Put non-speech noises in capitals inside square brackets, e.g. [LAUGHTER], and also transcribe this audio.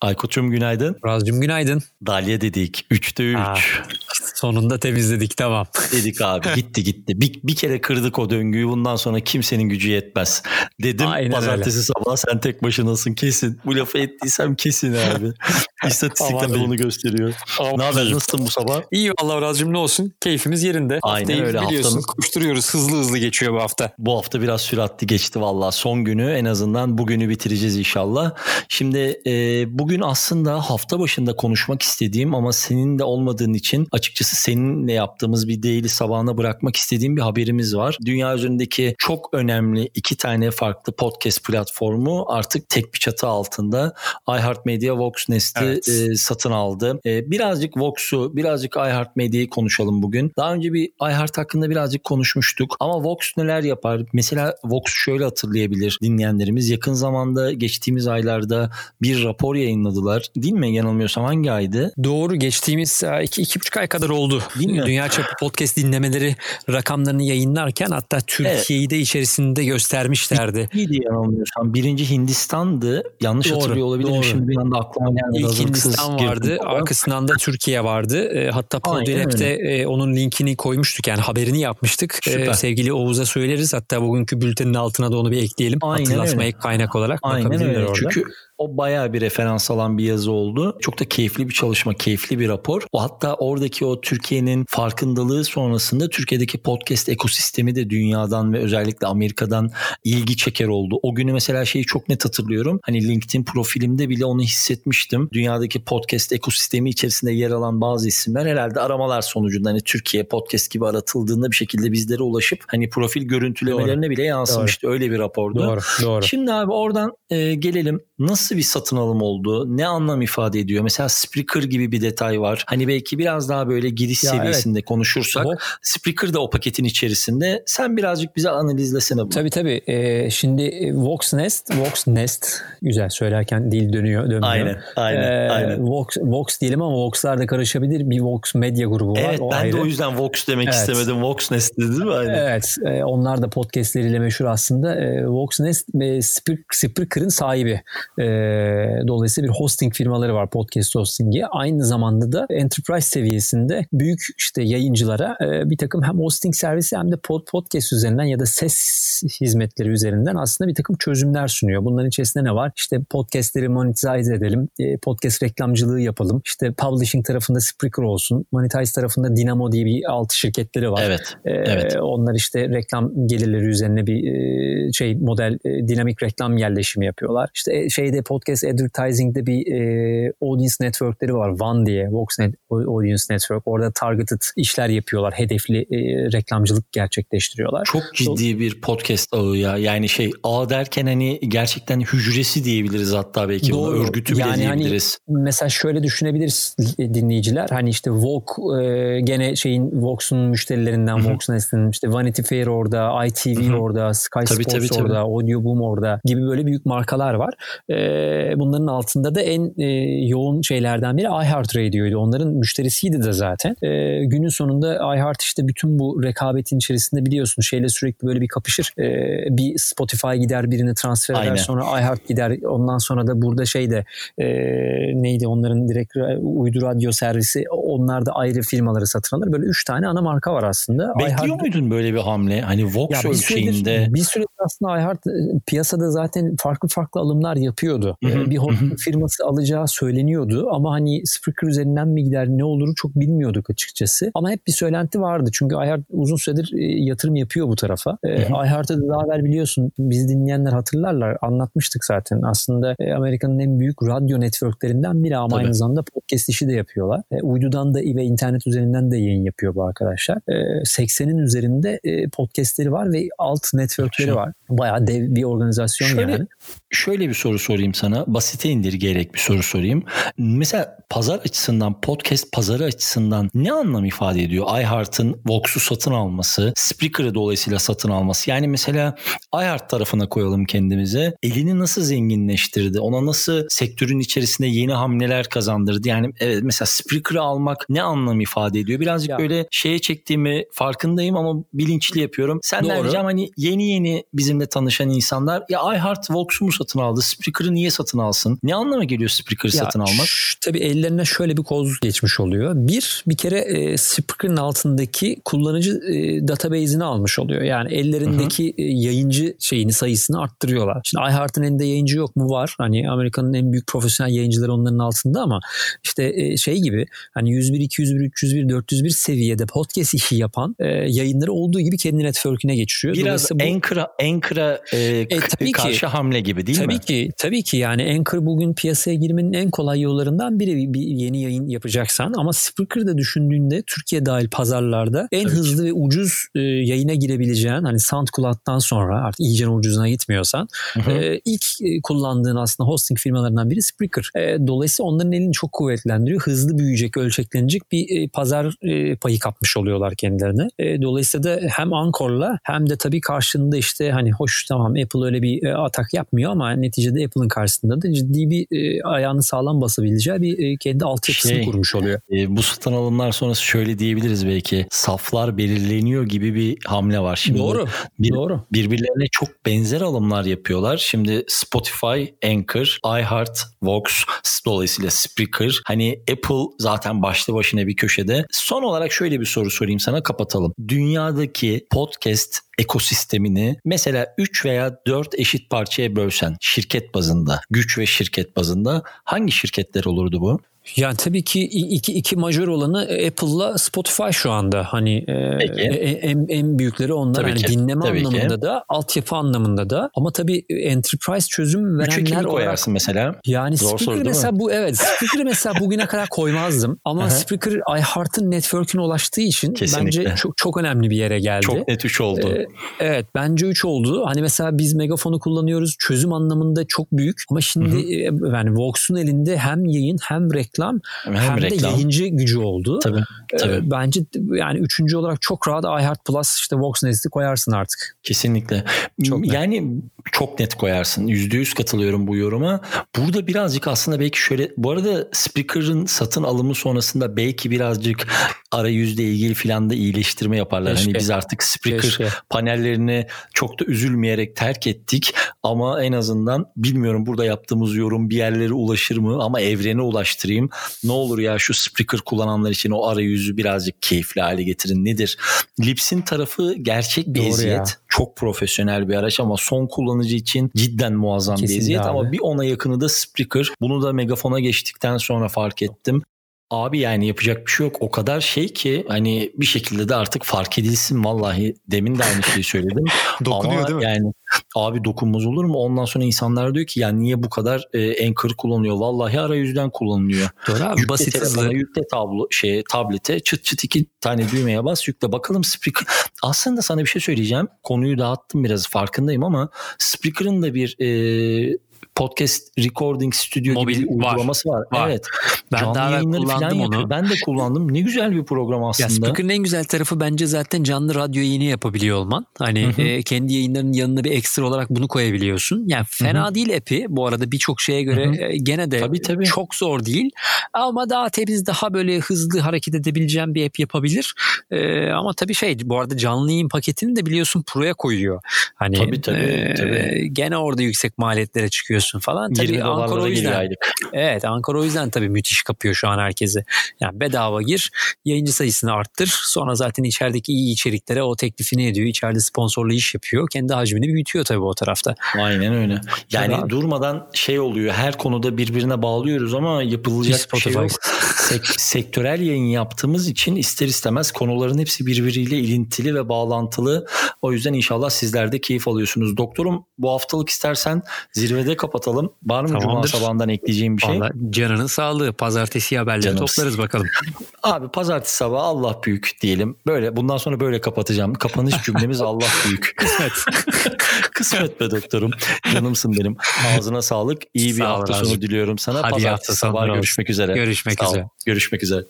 Aykut'cum günaydın. Murat'cığım günaydın. Dalya dedik. Üçte üç. Aa, sonunda temizledik tamam. Dedik abi [LAUGHS] gitti gitti. Bir, bir kere kırdık o döngüyü bundan sonra kimsenin gücü yetmez. Dedim Aynen pazartesi öyle. sabah sen tek başınasın kesin. Bu lafı ettiysem kesin abi. [LAUGHS] [LAUGHS] İstatistikler de onu gösteriyor. ne haber nasılsın bu sabah? İyi valla Murat'cığım ne olsun. Keyfimiz yerinde. Aynen Haftayı öyle. Biliyorsun haftanın... koşturuyoruz hızlı hızlı geçiyor bu hafta. Bu hafta biraz süratli geçti valla. Son günü en azından bugünü bitireceğiz inşallah. Şimdi e, bugün aslında hafta başında konuşmak istediğim ama senin de olmadığın için açıkçası seninle yaptığımız bir değili sabahına bırakmak istediğim bir haberimiz var. Dünya üzerindeki çok önemli iki tane farklı podcast platformu artık tek bir çatı altında iHeartMedia Vox Nest'i evet. e, satın aldı. E, birazcık Vox'u, birazcık iHeartMedia'yı konuşalım bugün. Daha önce bir iHeart hakkında birazcık konuşmuştuk ama Vox neler yapar? Mesela Vox şöyle hatırlayabilir dinleyenlerimiz. Yakın zamanda geçtiğimiz aylarda bir rapor yayınladılar. Değil mi? Yanılmıyorsam hangi aydı? Doğru. Geçtiğimiz iki, iki buçuk ay kadar oldu. Değil mi? Dünya çapı podcast dinlemeleri rakamlarını yayınlarken hatta Türkiye'yi evet. de içerisinde göstermişlerdi. İyiydi yanılmıyorsam. Birinci Hindistan'dı. Yanlış doğru, hatırlıyor olabilirim. Doğru. Şimdi bir anda aklıma gelmedi. İlk Hindistan vardı. Arkasından da Türkiye vardı. E, hatta Poddirep'te e, onun linkini koymuştuk. Yani haberini yapmıştık. E, sevgili Oğuz'a söyleriz. Hatta bugünkü bültenin altına da onu bir ekleyelim. Aynen Hatırlatmaya öyle. kaynak olarak. Aynen öyle. Orada. Çünkü o bayağı bir referans alan bir yazı oldu. Çok da keyifli bir çalışma, keyifli bir rapor. O hatta oradaki o Türkiye'nin farkındalığı sonrasında Türkiye'deki podcast ekosistemi de dünyadan ve özellikle Amerika'dan ilgi çeker oldu. O günü mesela şeyi çok net hatırlıyorum. Hani LinkedIn profilimde bile onu hissetmiştim. Dünyadaki podcast ekosistemi içerisinde yer alan bazı isimler herhalde aramalar sonucunda hani Türkiye podcast gibi aratıldığında bir şekilde bizlere ulaşıp hani profil görüntülemelerine doğru. bile yansımıştı. Doğru. Öyle bir rapordu. Doğru, doğru. Şimdi abi oradan e, gelelim nasıl bir satın alım oldu? Ne anlam ifade ediyor? Mesela Spreaker gibi bir detay var. Hani belki biraz daha böyle giriş ya seviyesinde evet. konuşursak o... Spreaker da o paketin içerisinde. Sen birazcık bize analizlesene bunu. Tabii tabii. Ee, şimdi Vox Nest, Vox Nest güzel söylerken dil dönüyor, dönmüyor. Aynen, aynen, ee, aynen. Vox, Vox diyelim ama Vox'lar da karışabilir. Bir Vox Medya grubu var. Evet, o ben ayrı. de o yüzden Vox demek evet. istemedim. Vox Nest değil mi? Aynen. Evet, e, onlar da podcastleriyle meşhur aslında. E, Vox Nest e, Spreaker'ın sahibi. Dolayısıyla bir hosting firmaları var podcast hostingi. Aynı zamanda da enterprise seviyesinde büyük işte yayıncılara bir takım hem hosting servisi hem de pod, podcast üzerinden ya da ses hizmetleri üzerinden aslında bir takım çözümler sunuyor. Bunların içerisinde ne var? İşte podcastleri monetize edelim, e, podcast reklamcılığı yapalım. İşte publishing tarafında Spreaker olsun, monetize tarafında Dynamo diye bir alt şirketleri var. Evet. E, evet. Onlar işte reklam gelirleri üzerine bir e, şey model e, dinamik reklam yerleşimi yapıyorlar. İşte e, şeyde podcast advertising'de bir e, audience network'leri var. Van diye, Voxnet Audience Network. Orada targeted işler yapıyorlar. Hedefli e, reklamcılık gerçekleştiriyorlar. Çok ciddi bir podcast ağı ya. Yani şey ağ derken hani gerçekten hücresi diyebiliriz hatta belki. Doğru. Buna örgütü bile yani hani diyebiliriz. Mesela şöyle düşünebiliriz dinleyiciler. Hani işte Vogue e, gene şeyin Vox'un müşterilerinden Voxnest'in işte Vanity Fair orada, ITV orada, Sky tabii, Sports tabii, orada, tabii. Audio Boom orada gibi böyle büyük markalar var. E, bunların altında da en e, yoğun şeylerden biri iHeartRadio'ydu. Onların müşterisiydi de zaten. E, günün sonunda iHeart işte bütün bu rekabetin içerisinde biliyorsun şeyle sürekli böyle bir kapışır. E, bir Spotify gider birini transfer eder Aynen. sonra iHeart gider. Ondan sonra da burada şey de e, neydi onların direkt uydu radyo servisi onlar da ayrı firmaları satın alır. Böyle üç tane ana marka var aslında. Bekliyor iHeart... muydun böyle bir hamle? Hani Vox ya ölçeğinde. Bir süredir aslında iHeart e, piyasada zaten farklı farklı alımlar yapıyordu. Hı, bir hosting firması alacağı söyleniyordu ama hani Spreaker üzerinden mi gider ne olur çok bilmiyorduk açıkçası. Ama hep bir söylenti vardı çünkü iHeart uzun süredir e, yatırım yapıyor bu tarafa. E, iHeart'a da daha evvel biliyorsun bizi dinleyenler hatırlarlar anlatmıştık zaten. Aslında e, Amerika'nın en büyük radyo networklerinden biri ama Tabii. aynı zamanda podcast işi de yapıyorlar. E, uydudan da ve internet üzerinden de yayın yapıyor bu arkadaşlar. E, 80'in üzerinde e, podcastleri var ve alt networkleri var. Bayağı dev bir organizasyon şöyle, yani. Şöyle bir soru sorayım sana. Basite indirgeyerek bir soru sorayım. Mesela pazar açısından, podcast pazarı açısından ne anlam ifade ediyor? iHeart'ın Vox'u satın alması, Spreaker'ı dolayısıyla satın alması. Yani mesela iHeart tarafına koyalım kendimize. Elini nasıl zenginleştirdi? Ona nasıl sektörün içerisinde yeni hamleler kazandırdı? Yani evet mesela Spreaker'ı almak ne anlam ifade ediyor? Birazcık ya. böyle şeye çektiğimi farkındayım ama bilinçli yapıyorum. Senden Doğru. ricam hani yeni yeni bizim seninle tanışan insanlar ya iHeart Vox'u mu satın aldı? Spreaker'ı niye satın alsın? Ne anlama geliyor Spreaker'ı satın almak? Şş, tabii ellerine şöyle bir koz geçmiş oluyor. Bir, bir kere e, Spreaker'ın altındaki kullanıcı e, database'ini almış oluyor. Yani ellerindeki. E, yayıncı şeyini sayısını arttırıyorlar. Şimdi iHeart'ın elinde yayıncı yok mu? Var. Hani Amerika'nın en büyük profesyonel yayıncıları onların altında ama işte e, şey gibi hani 101, 201, 301, 401 seviyede podcast işi yapan e, yayınları olduğu gibi kendi network'üne geçiriyor. Biraz bu, Anchor'a Anchor'a e, e, tabii karşı ki, hamle gibi değil tabii mi? Tabii ki. Tabii ki yani Anchor bugün piyasaya girmenin en kolay yollarından biri bir yeni yayın yapacaksan ama Spreaker'da düşündüğünde Türkiye dahil pazarlarda en tabii hızlı ki. ve ucuz e, yayına girebileceğin hani SoundCloud'dan sonra artık iyice ucuzuna gitmiyorsan e, ilk e, kullandığın aslında hosting firmalarından biri Spreaker. E, dolayısıyla onların elini çok kuvvetlendiriyor. Hızlı büyüyecek, ölçeklenecek bir e, pazar e, payı kapmış oluyorlar kendilerine. E, dolayısıyla da hem Ankor'la hem de tabii karşında işte hani hoş tamam Apple öyle bir e, atak yapmıyor ama neticede Apple'ın karşısında da ciddi bir e, ayağını sağlam basabileceği bir e, kendi altyapısını şey, kurmuş oluyor. E, bu satın alımlar sonrası şöyle diyebiliriz belki saflar belirleniyor gibi bir hamle var. Şimdi doğru. Bir, doğru. Birbirlerine çok benzer alımlar yapıyorlar. Şimdi Spotify, Anchor, iHeart, Vox dolayısıyla Spreaker. Hani Apple zaten başlı başına bir köşede. Son olarak şöyle bir soru sorayım sana kapatalım. Dünyadaki podcast ekosistemini mesela 3 veya 4 eşit parçaya bölsen şirket bazında, güç ve şirket bazında hangi şirketler olurdu bu? Yani tabii ki iki, iki majör olanı Apple'la Spotify şu anda. Hani e, e, en, en büyükleri onlar. Tabii yani ki. dinleme tabii anlamında ki. da, altyapı anlamında da. Ama tabii enterprise çözüm verenler Üçe olarak. koyarsın mesela? Yani Zor Speaker mesela bu evet. Speaker mesela bugüne kadar koymazdım. [LAUGHS] Ama Speaker iHeart'ın network'üne ulaştığı için Kesinlikle. bence çok çok önemli bir yere geldi. Çok net 3 oldu. Ee, evet bence 3 oldu. Hani mesela biz megafonu kullanıyoruz. Çözüm anlamında çok büyük. Ama şimdi Hı-hı. yani Vox'un elinde hem yayın hem reklam reklam hem, hem reklam. de yayıncı gücü oldu. Tabii, tabii. Ee, bence yani üçüncü olarak çok rahat iHeart Plus işte Vox Nest'i koyarsın artık. Kesinlikle. Çok yani net. çok net koyarsın. Yüzde yüz katılıyorum bu yoruma. Burada birazcık aslında belki şöyle bu arada Speaker'ın satın alımı sonrasında belki birazcık arayüzle ilgili filan da iyileştirme yaparlar. Keşke. Hani biz artık Spreaker Keşke. panellerini çok da üzülmeyerek terk ettik ama en azından bilmiyorum burada yaptığımız yorum bir yerlere ulaşır mı ama evrene ulaştırayım. Ne olur ya şu Spreaker kullananlar için o arayüzü birazcık keyifli hale getirin. Nedir? Lipsin tarafı gerçek bir Doğru eziyet. Ya. Çok profesyonel bir araç ama son kullanıcı için cidden muazzam Kesinlikle bir eziyet abi. ama bir ona yakını da Spreaker. Bunu da megafona geçtikten sonra fark ettim. Abi yani yapacak bir şey yok. O kadar şey ki hani bir şekilde de artık fark edilsin vallahi. Demin de aynı şeyi söyledim. [LAUGHS] Dokunuyor Ama değil mi? Yani abi dokunmaz olur mu? Ondan sonra insanlar diyor ki yani niye bu kadar e, Anchor kullanıyor? Vallahi arayüzden kullanılıyor. Doğru abi yükle basit hızlı. Yükle tablo, şey, tablete çıt çıt iki tane düğmeye bas yükle. Bakalım Spreaker. [LAUGHS] Aslında sana bir şey söyleyeceğim. Konuyu dağıttım biraz farkındayım ama Spreaker'ın da bir e, podcast recording stüdyo Mobil, gibi bir uygulaması var. var. Evet. [LAUGHS] Ben Canlı daha yayınları falan onu. Ben de kullandım. Ne güzel bir program aslında. Ya Speaker'ın en güzel tarafı bence zaten canlı radyo yayını yapabiliyor olman. Hani e, kendi yayınlarının yanına bir ekstra olarak bunu koyabiliyorsun. Yani fena Hı-hı. değil app'i. Bu arada birçok şeye göre e, gene de tabii, tabii. çok zor değil. Ama daha temiz, daha böyle hızlı hareket edebileceğim bir app yapabilir. E, ama tabii şey bu arada canlı yayın paketini de biliyorsun Pro'ya koyuyor. Hani tabii, tabii, e, tabii. gene orada yüksek maliyetlere çıkıyorsun falan. Tabii Ankara o yüzden. Aylık. [LAUGHS] Evet Ankara o yüzden tabii müthiş kapıyor şu an herkesi. Yani bedava gir, yayıncı sayısını arttır. Sonra zaten içerideki iyi içeriklere o teklifini ediyor. İçeride sponsorlu iş yapıyor. Kendi hacmini büyütüyor tabii o tarafta. Aynen öyle. Yani tabii durmadan şey oluyor. Her konuda birbirine bağlıyoruz ama yapılacak bir şey yok. [LAUGHS] Sek- sektörel yayın yaptığımız için ister istemez konuların hepsi birbiriyle ilintili ve bağlantılı. O yüzden inşallah sizler de keyif alıyorsunuz. Doktorum bu haftalık istersen zirvede kapatalım. Var mı Tamamdır. Cuma sabahından ekleyeceğim bir şey? Vallahi canının sağlığı. Pazartesi haberleri Canımız. toplarız bakalım. [LAUGHS] Abi pazartesi sabahı Allah büyük diyelim. Böyle bundan sonra böyle kapatacağım. Kapanış cümlemiz [LAUGHS] Allah büyük. Kısmet. [LAUGHS] Kısmet be doktorum. Canımsın benim. Ağzına sağlık. İyi bir Sağ hafta sonu diliyorum sana. Hadi Pazartesi sabahı görüşmek üzere. Görüşmek üzere. Görüşmek üzere.